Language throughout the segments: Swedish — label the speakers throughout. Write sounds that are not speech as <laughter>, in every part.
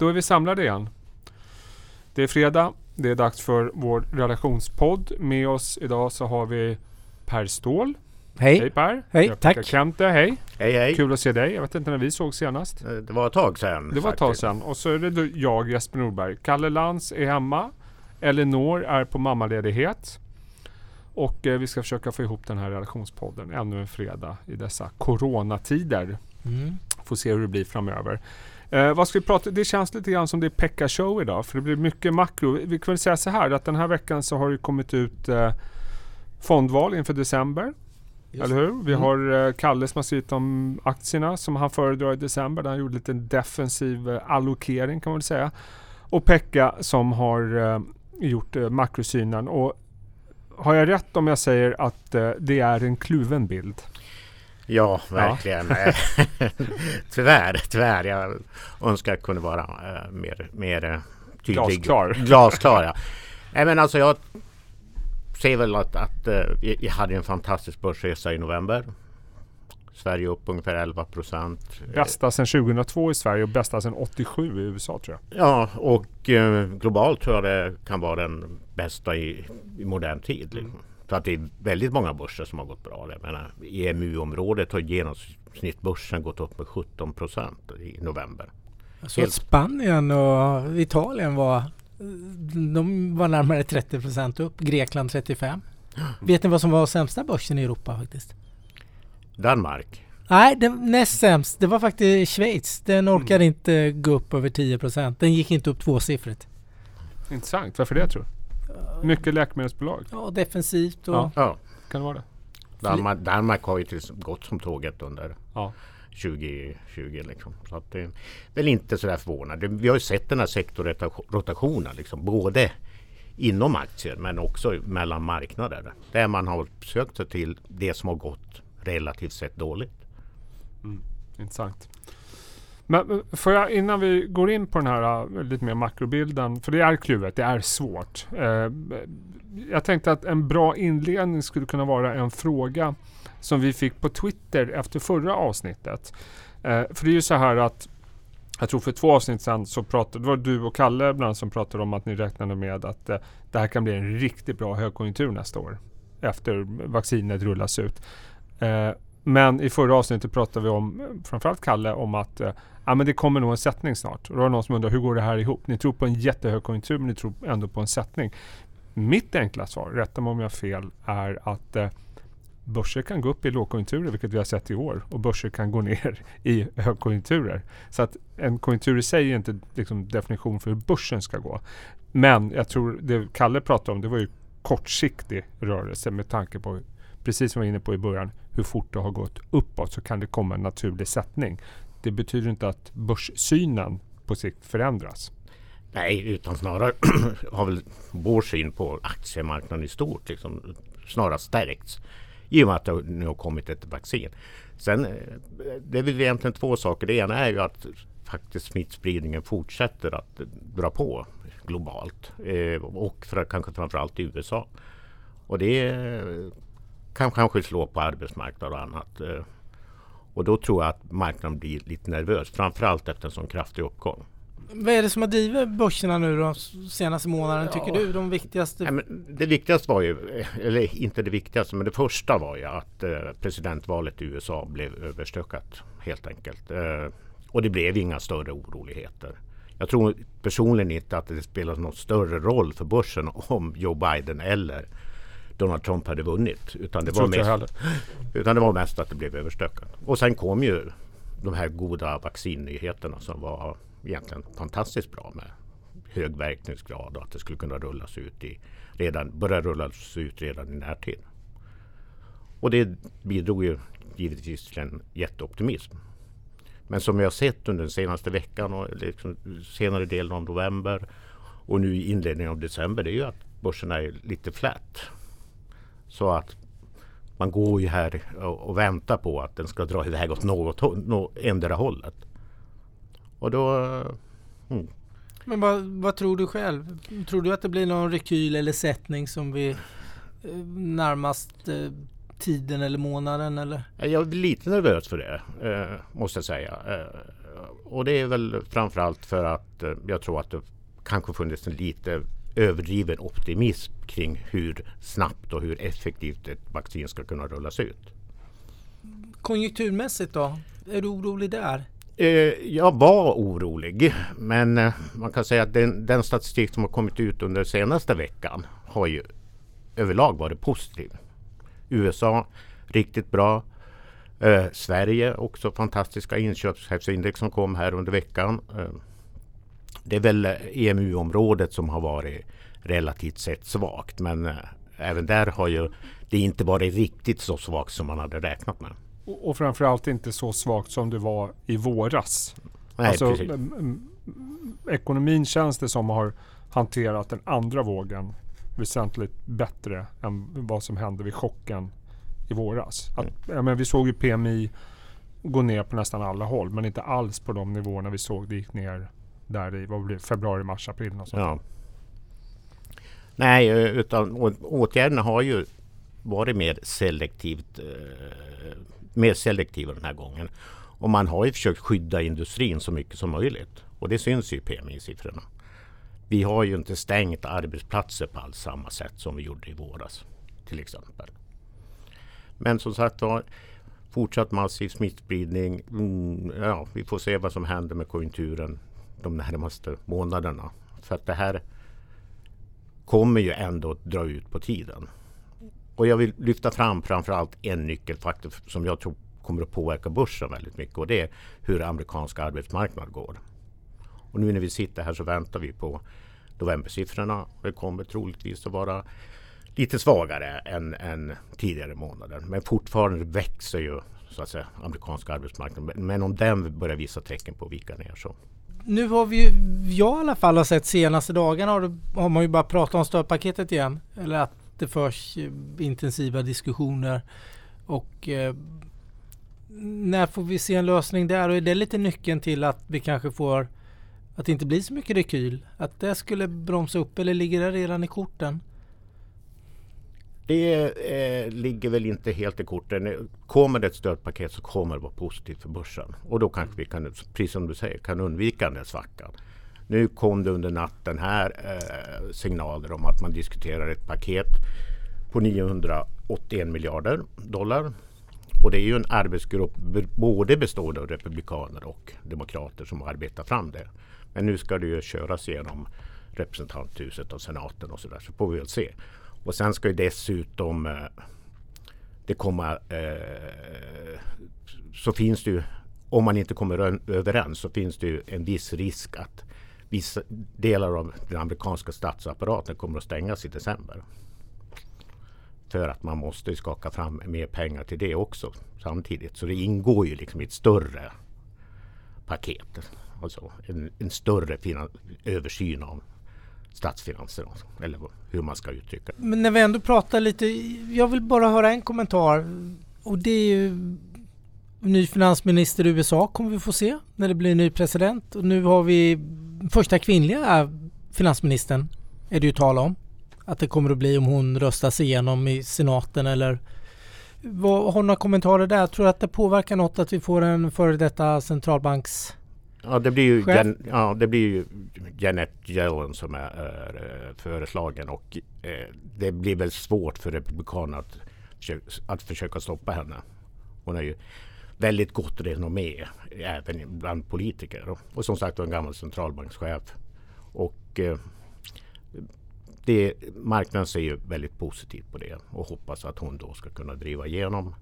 Speaker 1: Då är vi samlade igen. Det är fredag. Det är dags för vår relationspodd. Med oss idag så har vi Per Ståhl.
Speaker 2: Hej.
Speaker 1: Hej Per.
Speaker 2: Hej,
Speaker 1: Jag
Speaker 2: tack.
Speaker 1: Kente, hej.
Speaker 3: Hej hej.
Speaker 1: Kul att se dig. Jag vet inte när vi såg senast.
Speaker 3: Eh, Det var ett tag sedan.
Speaker 1: Det var ett tag sedan. Och så är det jag, Jesper Norberg. Kalle Lantz är hemma. Elinor är på mammaledighet. Och eh, vi ska försöka få ihop den här relationspodden ännu en fredag i dessa coronatider.
Speaker 2: Mm.
Speaker 1: Får se hur det blir framöver. Eh, vad ska vi prata Det känns lite grann som det är Pekka show idag. För det blir mycket makro. Vi kan väl säga så här att den här veckan så har det kommit ut eh, fondval inför december.
Speaker 2: Just
Speaker 1: Eller hur? Vi
Speaker 2: Mm.
Speaker 1: har eh, Kalle som har skrivit om aktierna som han föredrar i december. Där han gjorde lite defensiv eh, allokering kan man väl säga. Och Pekka som har eh, gjort eh, makrosynen. Och har jag rätt om jag säger att eh, det är en kluven bild?
Speaker 3: Ja, verkligen. Eh, <laughs> tyvärr, tyvärr. Jag önskar jag kunde vara eh, mer, mer eh, tydlig.
Speaker 1: Glasklar. <laughs>
Speaker 3: Glasklar, ja. Nej, men alltså jag ser väl att, att vi vi hade en fantastisk börsresa i november. Sverige upp ungefär 11 procent.
Speaker 1: Bästa sedan 2002 i Sverige och bästa sedan 87 i USA tror jag.
Speaker 3: Ja, och eh, globalt tror jag det kan vara den bästa i, i modern tid. Liksom. Så att det är väldigt många börser som har gått bra. Jag menar, I EMU-området har genomsnittsbörsen gått upp med 17 procent i november.
Speaker 2: Såg
Speaker 3: Helt-
Speaker 2: Spanien och Italien var de var närmare 30 procent upp. Grekland 35. <gasps> Vet ni vad som var sämsta börsen i Europa faktiskt?
Speaker 3: Danmark.
Speaker 2: Nej, den näst sämst. Det var faktiskt Schweiz. Den orkade inte gå upp över 10 procent. Den gick inte upp tvåsiffrigt.
Speaker 1: Intressant. Varför det tror du? Mycket läkemedelsbolag.
Speaker 2: Ja, defensivt och...
Speaker 1: Ja.
Speaker 3: Ja,
Speaker 1: Kan det vara det?
Speaker 3: Danmark, Danmark har ju till, gått som tåget under
Speaker 1: Ja.
Speaker 3: 2020. Liksom. Så att det är väl inte så där förvånande. Vi har ju sett den här sektorrotationen liksom, både inom aktier men också mellan marknader. Där man har sökt sig till det som har gått relativt sett dåligt.
Speaker 1: Intressant. Men får jag innan vi går in på den här äh, lite mer makrobilden, för det är kluvet, det är svårt. Eh, jag tänkte att en bra inledning skulle kunna vara en fråga som vi fick på Twitter efter förra avsnittet. Eh, för det är ju så här att jag tror för två avsnitt sedan så pratade, det var du och Kalle bland som pratade om att ni räknade med att eh, det här kan bli en riktigt bra högkonjunktur nästa år. Efter vaccinet rullas ut. Eh, men i förra avsnittet pratade vi om, framförallt Kalle, om att eh, ja, men det kommer nog en sättning snart. Och då var det någon som undrar, hur går det här ihop? Ni tror på en jättehög konjunktur men ni tror ändå på en sättning. Mitt enkla svar, rätta mig om jag har fel, är att eh, börser kan gå upp i lågkonjunkturer, vilket vi har sett i år. Och börser kan gå ner i högkonjunkturer. Så att en konjunktur i sig är inte liksom, definition för hur börsen ska gå. Men jag tror det Kalle pratade om, det var ju kortsiktig rörelse med tanke på precis som vi var inne på i början, hur fort det har gått uppåt så kan det komma en naturlig sättning. Det betyder inte att börssynen på sikt förändras.
Speaker 3: Nej, utan snarare <clears throat> har väl vår syn på aktiemarknaden i stort liksom, snarare stärkts. I och med att det nu har kommit ett vaccin. Sen, eh, det är väl egentligen två saker. Det ena är ju att faktiskt smittspridningen fortsätter att dra på globalt. Eh, och för, kanske framförallt i USA. Och det kan kanske slå på arbetsmarknad och annat. Eh, och då tror jag att marknaden blir lite nervös. Framförallt efter en sån kraftig uppgång.
Speaker 2: Vad är det som har drivit börserna nu de senaste månaderna tycker
Speaker 3: Ja.
Speaker 2: du? De viktigaste?
Speaker 3: Men det viktigaste var ju, eller inte det viktigaste, men det första var ju att eh, presidentvalet i USA blev överstökat helt enkelt. Eh, och det blev inga större oroligheter. Jag tror personligen inte att det spelar någon större roll för börsen om Joe Biden eller Donald Trump hade vunnit. Utan det, var
Speaker 1: jag
Speaker 3: mest, utan det var mest att det blev överstökat. Och sen kom ju de här goda vaccinnyheterna som var egentligen fantastiskt bra med hög verkningsgrad och att det skulle kunna rullas ut i redan, börja rullas ut redan i närtid. Och det bidrog ju givetvis till en jätteoptimism. Men som vi har sett under den senaste veckan och liksom senare delen av november och nu i inledningen av december det är ju att börsen är lite flat. Så att man går ju här och, väntar på att den ska dra iväg åt något håll, nå, ändra hållet. Och då... Mm,
Speaker 2: Men vad, vad tror du själv? Tror du att det blir någon rekyl eller sättning som vi eh, närmast eh, tiden eller månaden eller?
Speaker 3: Jag är lite nervös för det, eh, måste jag säga. Eh, och det är väl framförallt för att eh, jag tror att det kanske funnits en lite överdriven optimism kring hur snabbt och hur effektivt ett vaccin ska kunna rullas ut.
Speaker 2: Konjunkturmässigt då? Är du orolig där?
Speaker 3: Eh, jag var orolig men eh, man kan säga att den, den, statistik som har kommit ut under senaste veckan har ju överlag varit positiv. USA riktigt bra. Eh, Sverige också fantastiska inköpschefsindex som kom här under veckan. Eh, det är väl EMU-området som har varit relativt sett svagt men eh, även där har ju det inte varit riktigt så svagt som man hade räknat med.
Speaker 1: Och, och framförallt inte så svagt som det var i våras.
Speaker 3: Nej,
Speaker 1: alltså,
Speaker 3: precis.
Speaker 1: ekonomin känns det som har hanterat den andra vågen väsentligt bättre än vad som hände vid chocken i våras. Att, ja, men vi såg ju PMI gå ner på nästan alla håll men inte alls på de nivåerna vi såg det gick ner där i vad blir februari, mars, april. Och sånt.
Speaker 3: Ja. Nej, eh, utan åtgärderna har ju varit mer selektivt eh, mer selektiva den här gången. Och man har ju försökt skydda industrin så mycket som möjligt. Och det syns ju i PMI-siffrorna. Vi har ju inte stängt arbetsplatser på alls samma sätt som vi gjorde i våras. Till exempel. Men som sagt var, fortsatt massiv smittspridning. Mm, ja, vi får se vad som händer med konjunkturen de närmaste månaderna. För att det här kommer ju ändå att dra ut på tiden. Och jag vill lyfta fram framförallt en nyckelfaktor som jag tror kommer att påverka börsen väldigt mycket och det är hur amerikanska arbetsmarknad går. Och nu när vi sitter här så väntar vi på novembersiffrorna. Det kommer troligtvis att vara lite svagare än, än tidigare månader. Men fortfarande växer ju så att säga amerikanska arbetsmarknaden. Men om den börjar visa tecken på att vika ner så
Speaker 2: nu har vi ju, jag i alla fall har sett senaste dagarna har, det, har man ju bara pratat om stödpaketet igen. Eller att det förs eh, intensiva diskussioner. Och eh, när får vi se en lösning där? Och är det lite nyckeln till att vi kanske får att det inte blir så mycket rekyl? Att det skulle bromsa upp eller ligger det redan i korten?
Speaker 3: Det eh, ligger väl inte helt i korten. Kommer det ett stödpaket så kommer det vara positivt för börsen. Och då kanske vi kan, precis som du säger, kan undvika den där svackan. Nu kom det under natten här eh, signaler om att man diskuterar ett paket på 981 miljarder dollar. Och det är ju en arbetsgrupp både bestående av republikaner och demokrater som arbetar fram det. Men nu ska det ju köras genom representanthuset och senaten och sådär. Så får vi väl se. Och sen ska ju dessutom eh, det komma eh, så finns det ju om man inte kommer överens så finns det ju en viss risk att vissa delar av den amerikanska statsapparaten kommer att stängas i december. För att man måste skaka fram mer pengar till det också samtidigt. Så det ingår ju liksom i ett större paket. Alltså en, en större översyn av statsfinanser. Eller hur man ska uttrycka det.
Speaker 2: Men när vi ändå pratar lite, jag vill bara höra en kommentar. Och det är ju ny finansminister i USA kommer vi få se när det blir ny president. Och nu har vi första kvinnliga finansministern är det ju tal om. Att det kommer att bli om hon röstas igenom i senaten eller vad, har du några kommentarer där? Tror du att det påverkar något att vi får en före detta centralbanks...
Speaker 3: Ja, det blir ju? Jan, ja, det blir ju Janet Yellen som är, är eh, föreslagen och eh, det blir väl svårt för Republikanerna att, att försöka stoppa henne. Hon har ju väldigt gott renommé även bland politiker och, som sagt en gammal centralbankschef. Och eh, det, marknaden ser ju väldigt positivt på det och hoppas att hon då ska kunna driva igenom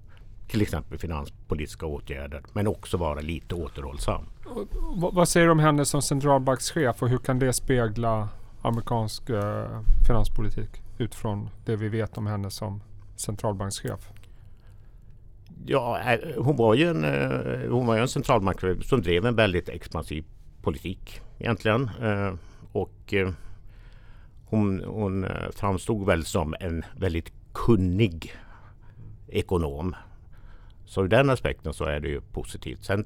Speaker 3: till exempel finanspolitiska åtgärder men också vara lite återhållsam.
Speaker 1: Och vad- säger du om henne som centralbankschef och hur kan det spegla amerikansk eh, finanspolitik utifrån det vi vet om henne som centralbankschef?
Speaker 3: Ja, eh, hon var ju en, eh, hon var ju en centralbankschef som drev en väldigt expansiv politik egentligen. Eh, Och eh, hon, hon framstod väl som en väldigt kunnig ekonom. Så ur den aspekten så är det ju positivt. Sen,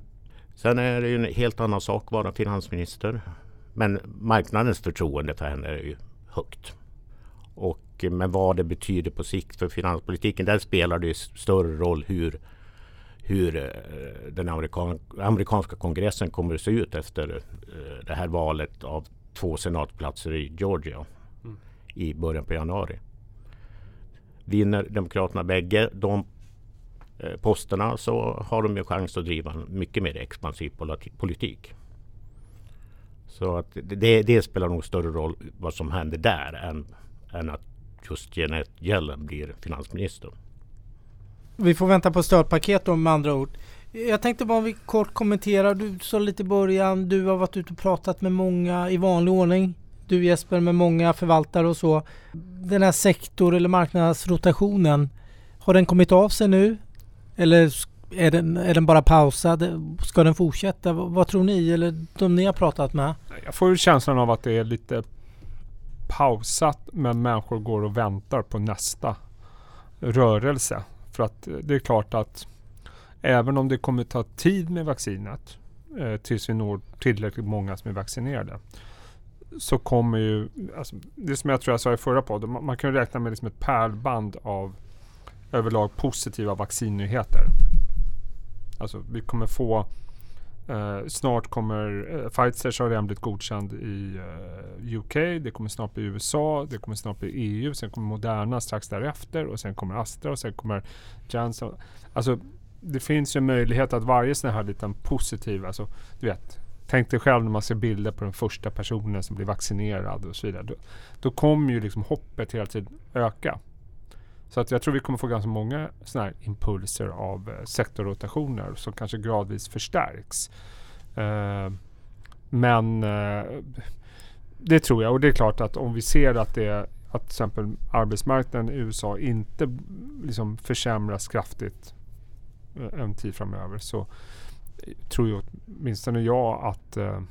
Speaker 3: sen är det ju en helt annan sak att vara finansminister. Men marknadens förtroende för henne är ju högt. Och, eh, men vad det betyder på sikt för finanspolitiken, där spelar det större roll hur, hur eh, den amerikan amerikanska kongressen kommer att se ut efter eh, det här valet av två senatplatser i Georgia mm. i början på januari. Vinner Demokraterna bägge de Eh, posterna så har de ju chans att driva en mycket mer expansiv politik. Så att det, det spelar nog större roll vad som händer där än, än att just Janet Yellen blir finansminister.
Speaker 2: Vi får vänta på stödpaket då med andra ord. Jag tänkte bara om vi kort kommenterar, Du sa lite i början, du har varit ute och pratat med många i vanlig ordning. Du Jesper med många förvaltare och så. Den här sektor eller marknadsrotationen, har den kommit av sig nu? Eller är den, är den bara pausad? Ska den fortsätta? Vad tror ni eller de ni har pratat med?
Speaker 1: Jag får känslan av att det är lite pausat men människor går och väntar på nästa rörelse. För att eh, det är klart att även om det kommer ta tid med vaccinet eh, tills vi når tillräckligt många som är vaccinerade så kommer ju, alltså, det som jag tror jag sa i förra podden, man, man kan räkna med liksom ett pärlband av överlag positiva vaccinnyheter. Alltså vi kommer få Uh, snart kommer uh, Pfizer har redan blivit godkänd i uh, eh, UK. Det kommer snart bli USA. Det kommer snart bli EU. Sen kommer Moderna strax därefter och sen kommer Astra och sen kommer Janssen. Alltså det finns ju en möjlighet att varje sån här liten positiv, alltså du vet. Tänk dig själv när man ser bilder på den första personen som blir vaccinerad och så vidare. Då, då kommer ju liksom hoppet hela tiden öka. Så att jag tror vi kommer få ganska många sådana här impulser av eh, sektorrotationer som kanske gradvis förstärks. Eh, men eh, det tror jag och det är klart att om vi ser att det att till exempel arbetsmarknaden i USA inte liksom försämras kraftigt eh, en tid framöver så tror ju åtminstone jag att eh,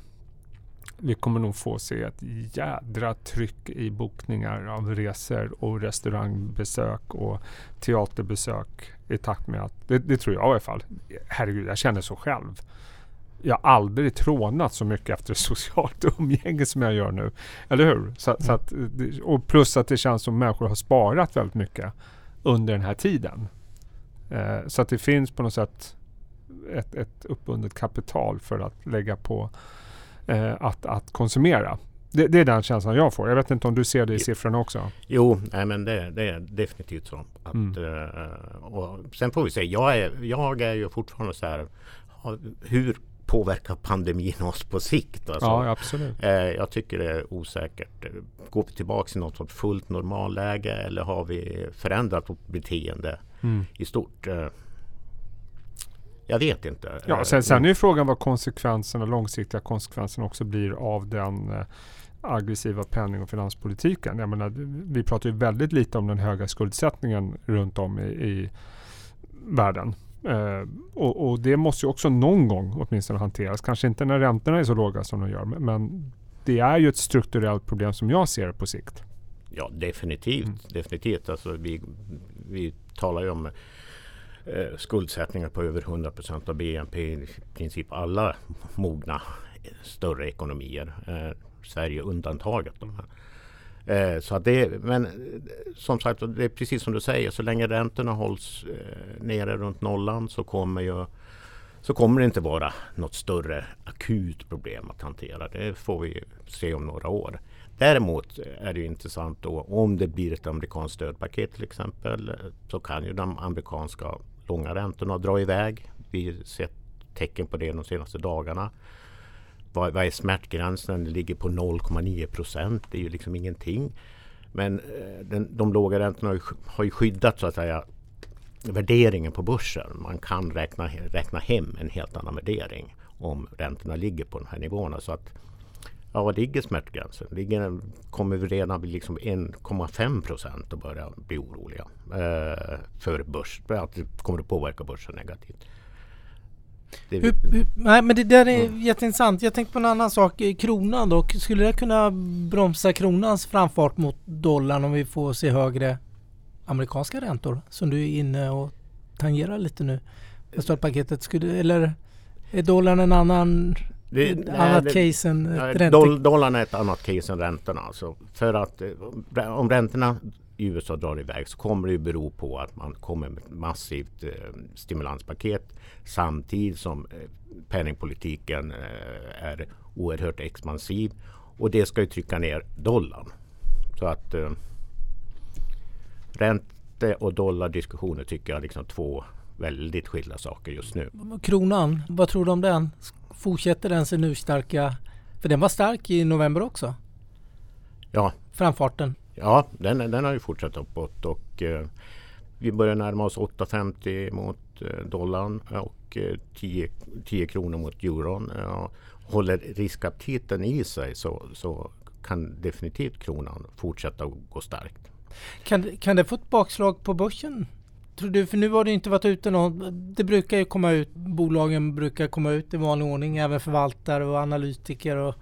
Speaker 1: vi kommer nog få se ett jädra tryck i bokningar av resor och restaurangbesök och teaterbesök i takt med att, det, det tror jag i alla fall. Herregud, jag känner så själv. Jag har aldrig trånat så mycket efter socialt <laughs> umgänge som jag gör nu. Eller hur? Så, mm. så att, och plus att det känns som människor har sparat väldigt mycket under den här tiden. Eh, så att det finns på något sätt ett, ett uppbundet kapital för att lägga på eh, att, att konsumera. Det, det, är den känslan jag får. Jag vet inte om du ser det i siffrorna också?
Speaker 3: Jo, nej, men det, det är definitivt så. Att, mm. uh, och sen får vi se. Jag är, jag är ju fortfarande så här. Hur påverkar pandemin oss på sikt?
Speaker 1: Alltså, ja, absolut.
Speaker 3: Uh, jag tycker det är osäkert. Går vi tillbaka till något sorts fullt normalläge eller har vi förändrat vårt beteende mm. i stort? Uh, jag vet inte.
Speaker 1: Ja, sen, sen är ju frågan vad konsekvenserna, långsiktiga konsekvenserna också blir av den eh, aggressiva penning och finanspolitiken. Jag menar, vi pratar ju väldigt lite om den höga skuldsättningen runt om i, i världen. Eh, och, och, det måste ju också någon gång åtminstone hanteras. Kanske inte när räntorna är så låga som de gör. Men det är ju ett strukturellt problem som jag ser på sikt.
Speaker 3: Ja definitivt. Mm. definitivt. Alltså, vi, vi talar ju om eh, skuldsättningar på över 100 procent av BNP i princip alla mogna eh, större ekonomier. Eh, Sverige undantaget. Eh, så det, men eh, som sagt, det är precis som du säger, så länge räntorna hålls eh, nere runt nollan så kommer ju så kommer det inte vara något större akut problem att hantera. Det får vi se om några år. Däremot eh, är det intressant då om det blir ett amerikanskt stödpaket till exempel så kan ju de amerikanska långa räntorna dra iväg. Vi har sett tecken på det de senaste dagarna. Vad, vad är smärtgränsen? Den ligger på 0,9 procent. Det är ju liksom ingenting. Men eh, den, de låga räntorna har ju, har ju skyddat så att säga värderingen på börsen. Man kan räkna, räkna hem en helt annan värdering om räntorna ligger på de här nivåerna. Så att Ja, var ligger smärtgränsen? Ligger, kommer vi redan vid liksom 1,5 procent och börja bli oroliga eh, för börs, att det kommer att påverka börsen negativt.
Speaker 2: Det hur, hur, nej men det där är mm. jätteintressant. Jag tänkte på en annan sak. Kronan då. Skulle det kunna bromsa kronans framfart mot dollarn om vi får se högre amerikanska räntor? Som du är inne och tangerar lite nu. Stödpaketet. Skulle, eller är dollarn en annan det, ett annat det, case än
Speaker 3: räntor? dollarn är ett annat case än räntorna. Alltså för att eh, om räntorna USA drar iväg så kommer det ju bero på att man kommer med ett massivt eh, stimulanspaket samtidigt som eh, penningpolitiken eh, är oerhört expansiv och det ska ju trycka ner dollarn. Så att eh, ränte och dollardiskussioner tycker jag är liksom två väldigt skilda saker just nu.
Speaker 2: Kronan, vad tror du om den? Fortsätter den sin urstarka? För den var stark i november också.
Speaker 3: Ja,
Speaker 2: Framfarten.
Speaker 3: ja den, den har ju fortsatt uppåt och eh, vi börjar närma oss 8,50 mot eh, dollarn och eh, 10, 10 kronor mot euron. Ja, håller riskaptiten i sig så, så kan definitivt kronan fortsätta gå starkt.
Speaker 2: Kan, kan det få ett bakslag på börsen? Tror du? För nu har det inte varit ute någon. Det brukar ju komma ut. Bolagen brukar komma ut i vanlig ordning. Även förvaltare och analytiker. Och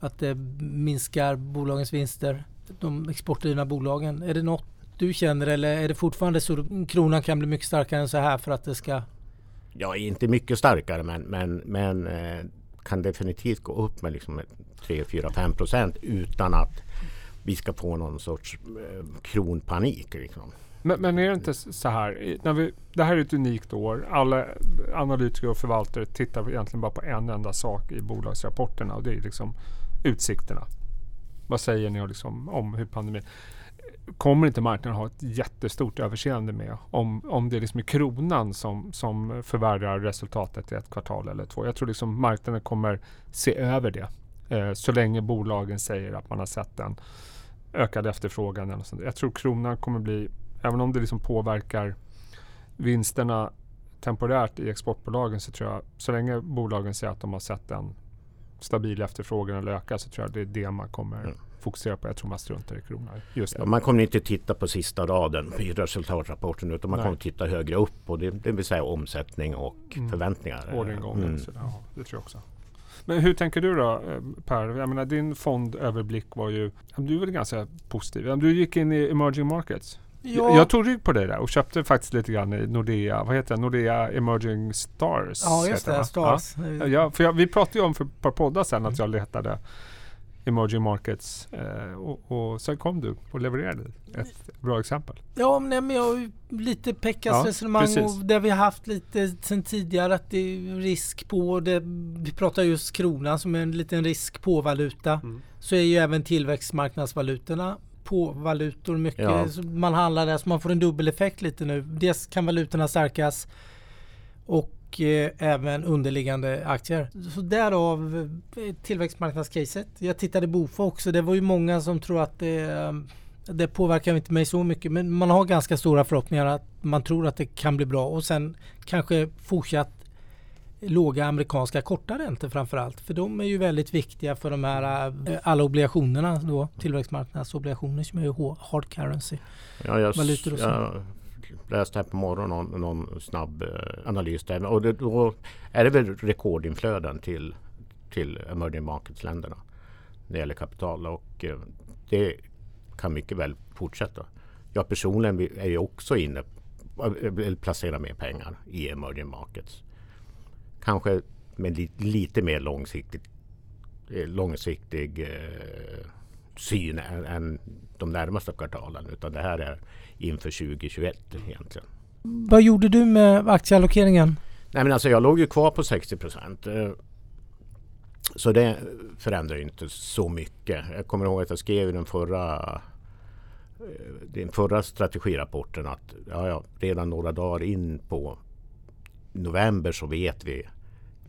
Speaker 2: att det minskar bolagens vinster. De exportdrivna bolagen. Är det något du känner eller är det fortfarande så att kronan kan bli mycket starkare än så här för att det ska...
Speaker 3: Ja, inte mycket starkare men, men, men eh, kan definitivt gå upp med liksom 3, 4, 5 procent utan att vi ska få någon sorts eh, kronpanik. Liksom.
Speaker 1: Men, men är det inte så här, när vi, det här är ett unikt år. Alla analytiker och förvaltare tittar egentligen bara på en enda sak i bolagsrapporterna och det är liksom utsikterna. Vad säger ni liksom om hur pandemin... Kommer inte marknaden ha ett jättestort överseende med om, om det liksom är kronan som, som förvärrar resultatet i ett kvartal eller två? Jag tror liksom marknaden kommer se över det. Eh, så länge bolagen säger att man har sett en ökad efterfrågan. Eller sånt. Jag tror kronan kommer bli även om det liksom påverkar vinsterna temporärt i exportbolagen så tror jag så länge bolagen säger att de har sett en stabil efterfrågan eller öka så tror jag det är det man kommer
Speaker 3: Mm.
Speaker 1: fokusera på. Jag tror man struntar i kronan just.
Speaker 3: Ja, man kommer inte titta på sista raden i resultatrapporten utan man
Speaker 1: Nej.
Speaker 3: kommer titta högre upp och det, det vill säga omsättning och
Speaker 1: Mm.
Speaker 3: förväntningar.
Speaker 1: Orderingången.
Speaker 3: Mm.
Speaker 1: Så, ja, det tror jag också. Men hur tänker du då eh, Per? Jag menar din fondöverblick var ju, du är väl ganska positiv. Du gick in i emerging markets. Jag, jag tog rygg på det där och köpte faktiskt lite grann i Nordea, vad heter det? Nordea Emerging Stars.
Speaker 2: ja just det. Stars.
Speaker 1: Ja. Ja, för jag, vi pratade ju om för ett par poddar sedan
Speaker 2: Mm.
Speaker 1: att jag letade emerging markets eh, och, och sen kom du och levererade ett bra exempel.
Speaker 2: Ja, men, jag lite Pekkas
Speaker 1: Ja,
Speaker 2: resonemang
Speaker 1: precis.
Speaker 2: och där vi har haft lite sen tidigare att det är risk på det. Vi pratar just kronan som är en liten risk på valuta.
Speaker 1: Mm.
Speaker 2: Så är ju även tillväxtmarknadsvalutorna på valutor mycket.
Speaker 3: Ja.
Speaker 2: Man handlar där så man får en dubbeleffekt lite nu. Dels kan valutorna stärkas och eh, även underliggande aktier. Så därav eh, tillväxtmarknadscaset. Jag tittade Bofa också. Det var ju många som tror att det, eh, det påverkar inte mig så mycket. Men man har ganska stora förhoppningar att man tror att det kan bli bra. Och sen kanske fortsatt låga amerikanska korta räntor framförallt. För de är ju väldigt viktiga för de här eh, alla obligationerna då. Tillväxtmarknadsobligationer som är ju hard currency.
Speaker 3: Ja, jag,
Speaker 2: Valutor och så.
Speaker 3: jag läste här på morgonen någon, någon snabb eh, analys där. Och det, då är det väl rekordinflöden till, till emerging markets-länderna när det gäller kapital. Och eh, det kan mycket väl fortsätta. Jag personligen är ju också inne jag vill placera mer pengar i emerging markets. Kanske med li, lite mer långsiktigt, eh, långsiktig eh, syn än, än de närmaste kvartalen. Utan det här är inför 2021 egentligen.
Speaker 2: Vad gjorde du med aktieallokeringen?
Speaker 3: Nej men alltså jag låg ju kvar på 60 procent. eh, Så det förändrar ju inte så mycket. Jag kommer ihåg att jag skrev i den förra eh, den förra strategirapporten att ja, ja, redan några dagar in på november så vet vi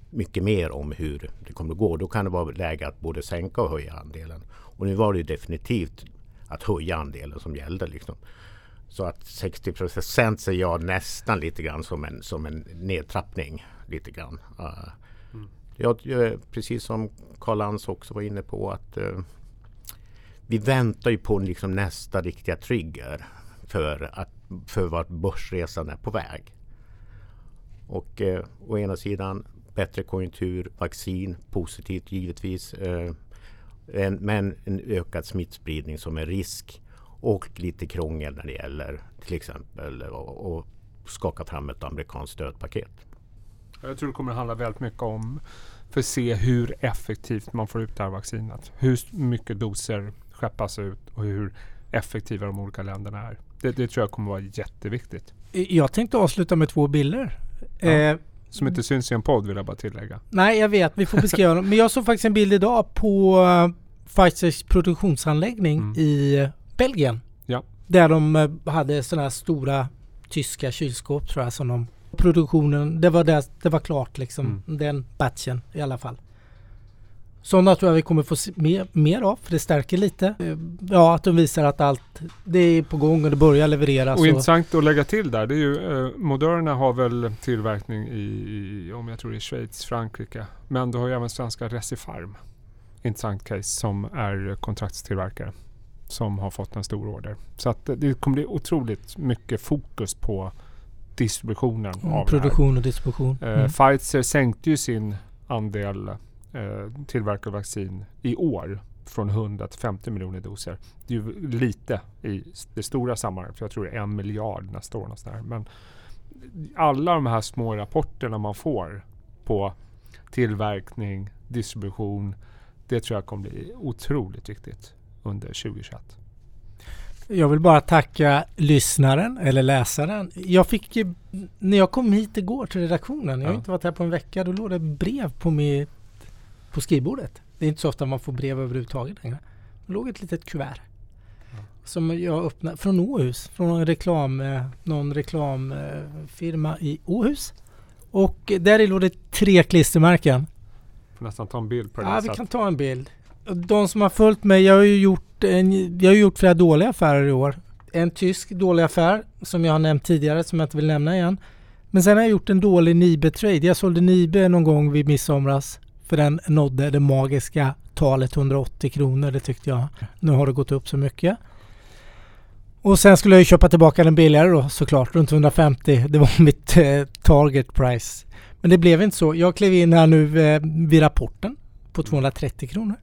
Speaker 3: mycket mer om hur det kommer att gå. Då kan det vara läge att både sänka och höja andelen. Och nu var det ju definitivt att höja andelen som gällde. Liksom. Så att 60 procent ser jag nästan lite grann som en, som en nedtrappning. Lite grann. Uh, jag, jag, precis som Karl Lantz också var inne på att uh, vi väntar ju på liksom nästa riktiga trigger för, att, för vart börsresan är på väg. Och eh, å ena sidan bättre konjunktur, vaccin, positivt givetvis. Eh, en, men en ökad smittspridning som är risk och lite krångel när det gäller till exempel att skaka fram ett amerikanskt stödpaket.
Speaker 1: Jag tror det kommer att handla väldigt mycket om för att se hur effektivt man får ut det här vaccinet. Hur mycket doser skeppas ut och hur effektiva de olika länderna är. Det, det tror jag kommer vara jätteviktigt.
Speaker 2: Jag tänkte avsluta med två bilder.
Speaker 1: Ja.
Speaker 2: Eh,
Speaker 1: Som inte syns i en podd vill jag bara tillägga.
Speaker 2: nej, jag vet. Vi får beskriva dem. Men jag såg faktiskt en bild idag på uh, Pfizers produktionsanläggning
Speaker 1: Mm.
Speaker 2: i eh, Belgien.
Speaker 1: Ja.
Speaker 2: Där de eh, hade sådana här stora tyska kylskåp tror jag som de produktionen, det var, där, det var klart liksom.
Speaker 1: Mm.
Speaker 2: Den batchen i alla fall. Sådana tror jag vi kommer få se mer, mer av för det stärker lite. Ja, att de visar att allt det är på gång och det börjar levereras.
Speaker 1: Och intressant att lägga till där, det är ju eh, Moderna har väl tillverkning i, i, om jag tror det är Schweiz, Frankrike. Men du har ju även svenska Recipharm. Intressant case som är kontraktstillverkare. Som har fått en stor order. Så att det- kommer bli otroligt mycket fokus på distributionen
Speaker 2: Mm,
Speaker 1: av
Speaker 2: produktion och distribution.
Speaker 1: Eh,
Speaker 2: Mm.
Speaker 1: Pfizer sänkte ju sin andel eh, vaccin i år från 100 till 50 miljoner doser. Det är ju lite i det stora sammanhanget, för jag tror det är en miljard nästa år. Sådär. Men alla de här små rapporterna man får på tillverkning, distribution, det tror jag kommer bli otroligt viktigt under 2021.
Speaker 2: Jag vill bara tacka lyssnaren eller läsaren. Jag fick när jag kom hit igår till redaktionen, jag har
Speaker 1: Ja.
Speaker 2: inte varit här på en vecka, då låg det brev på, mitt, på skrivbordet. Det är inte så ofta man får brev överhuvudtaget längre. Det låg ett litet kuvert. Som jag öppnade från Åhus, från någon, reklam, eh, någon reklamfirma i Åhus. Och där i låg det tre klistermärken.
Speaker 1: Får nästan ta en bild på det
Speaker 2: Ja, vi
Speaker 1: sättet.
Speaker 2: kan ta en bild. De som har följt mig, jag har ju gjort, en, jag har gjort flera dåliga affärer i år. En tysk dålig affär som jag har nämnt tidigare som jag inte vill nämna igen. Men sen har jag gjort en dålig Nibe-trade. Jag sålde Nibe någon gång vid midsomras för den nådde det magiska talet 180 kronor. Det tyckte jag. Nu har det gått upp så mycket. Och sen skulle jag ju köpa tillbaka den billigare då såklart, runt 150. Det var <laughs> mitt eh, target price. Men det blev inte så. Jag klev in här nu eh, vid rapporten på 230 kronor.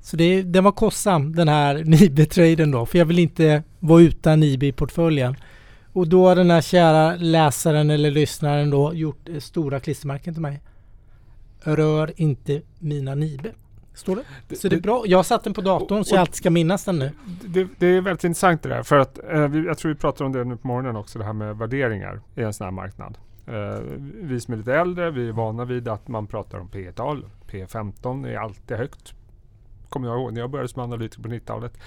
Speaker 2: Så det, den var kostsam den här <laughs> Nibe-traden då. För jag vill inte vara utan Nibe i portföljen. Och då har den här kära läsaren eller lyssnaren då gjort eh, stora klistermärken till mig. Rör inte mina Nibe. Står det? Så det är bra. Jag har satt den på datorn så jag alltid ska minnas den nu.
Speaker 1: det, det är väldigt intressant det där. För att eh, vi, jag tror vi pratade om det nu på morgonen också, det här med värderingar i en sån här marknad. Eh, vi som är lite äldre, vi är vana vid att man pratar om P tal P15 är alltid högt. Kommer jag ihåg när jag började som analytiker på 90-talet.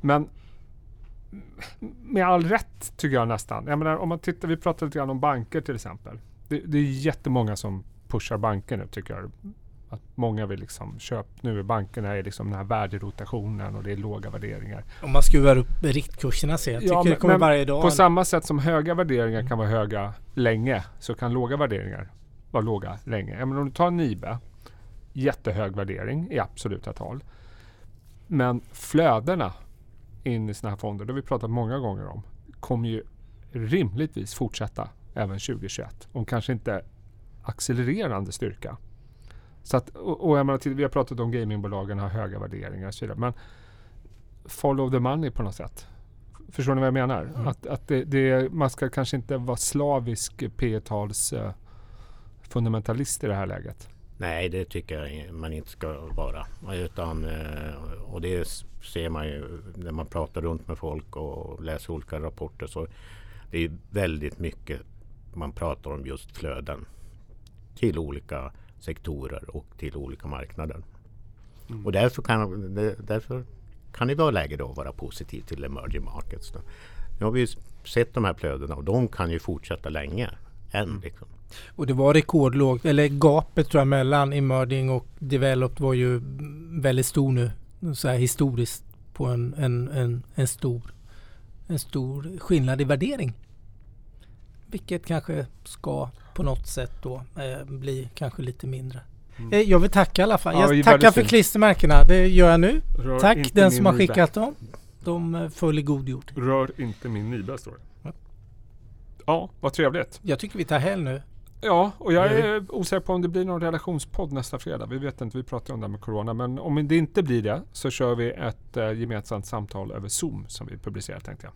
Speaker 1: Men med all rätt tycker jag nästan. Jag menar, om man tittar, vi pratade lite grann om banker till exempel. Det, det är jättemånga som pushar banker nu tycker jag. Att många vill liksom köpa, nu är bankerna är liksom den här värderotationen och det är låga värderingar.
Speaker 2: Om man skruvar upp riktkurserna ser jag.
Speaker 1: Ja, men-
Speaker 2: det kommer
Speaker 1: men
Speaker 2: varje dag.
Speaker 1: På samma sätt som höga värderingar kan vara höga länge så kan låga värderingar vara låga länge. Jag menar, om du tar Nibe, jättehög värdering i absoluta tal. Men flödena in i sådana här fonder, det har vi pratat många gånger om, kommer ju rimligtvis fortsätta även 2021. Om kanske inte accelererande styrka. Så att, och, och jag menar, vi har pratat om gamingbolagen har höga värderingar och så vidare. Men follow the money på något sätt. Förstår ni vad jag menar?
Speaker 2: Mm.
Speaker 1: Att, att det, det, man ska kanske inte vara slavisk P tals eh, fundamentalist i det här läget.
Speaker 3: Nej, det tycker jag man inte ska vara. Utan, eh, och det ser man ju när man pratar runt med folk och läser olika rapporter. Så det är väldigt mycket man pratar om just flöden till olika sektorer och till olika marknader.
Speaker 1: Mm.
Speaker 3: Och därför kan, därför kan det vara läge då att vara positiv till emerging markets. Då. Nu har vi sett de här flödena och de kan ju fortsätta länge än. Liksom.
Speaker 2: Och det var rekordlågt, eller gapet tror jag mellan emerging och developed var ju väldigt stor nu. Så här historiskt på en, en, en, en, stor, en stor skillnad i värdering. Vilket kanske ska på något sätt då eh, bli kanske lite mindre.
Speaker 1: Mm.
Speaker 2: Eh, Jag vill tacka i alla fall.
Speaker 1: Ja,
Speaker 2: jag tackar för klistermärkena. Det gör jag nu.
Speaker 1: Rör
Speaker 2: Tack den som har skickat dem. De eh, följer god jord.
Speaker 1: Rör inte min Nibe står det.
Speaker 2: Ja.
Speaker 1: Ja, vad trevligt.
Speaker 2: Jag tycker vi tar helg nu.
Speaker 1: Ja, och jag
Speaker 2: Ja,
Speaker 1: är osäker på om det blir någon relationspodd nästa fredag. Vi vet inte, vi pratar om det här med Corona. Men om det inte blir det så kör vi ett eh, gemensamt samtal över Zoom som vi publicerar tänkte jag.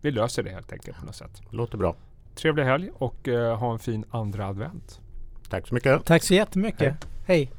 Speaker 1: Vi löser det helt enkelt på något sätt.
Speaker 3: Låter bra.
Speaker 1: Trevlig helg och eh, ha en fin andra advent.
Speaker 3: Tack så mycket.
Speaker 2: Tack så jättemycket. Hej.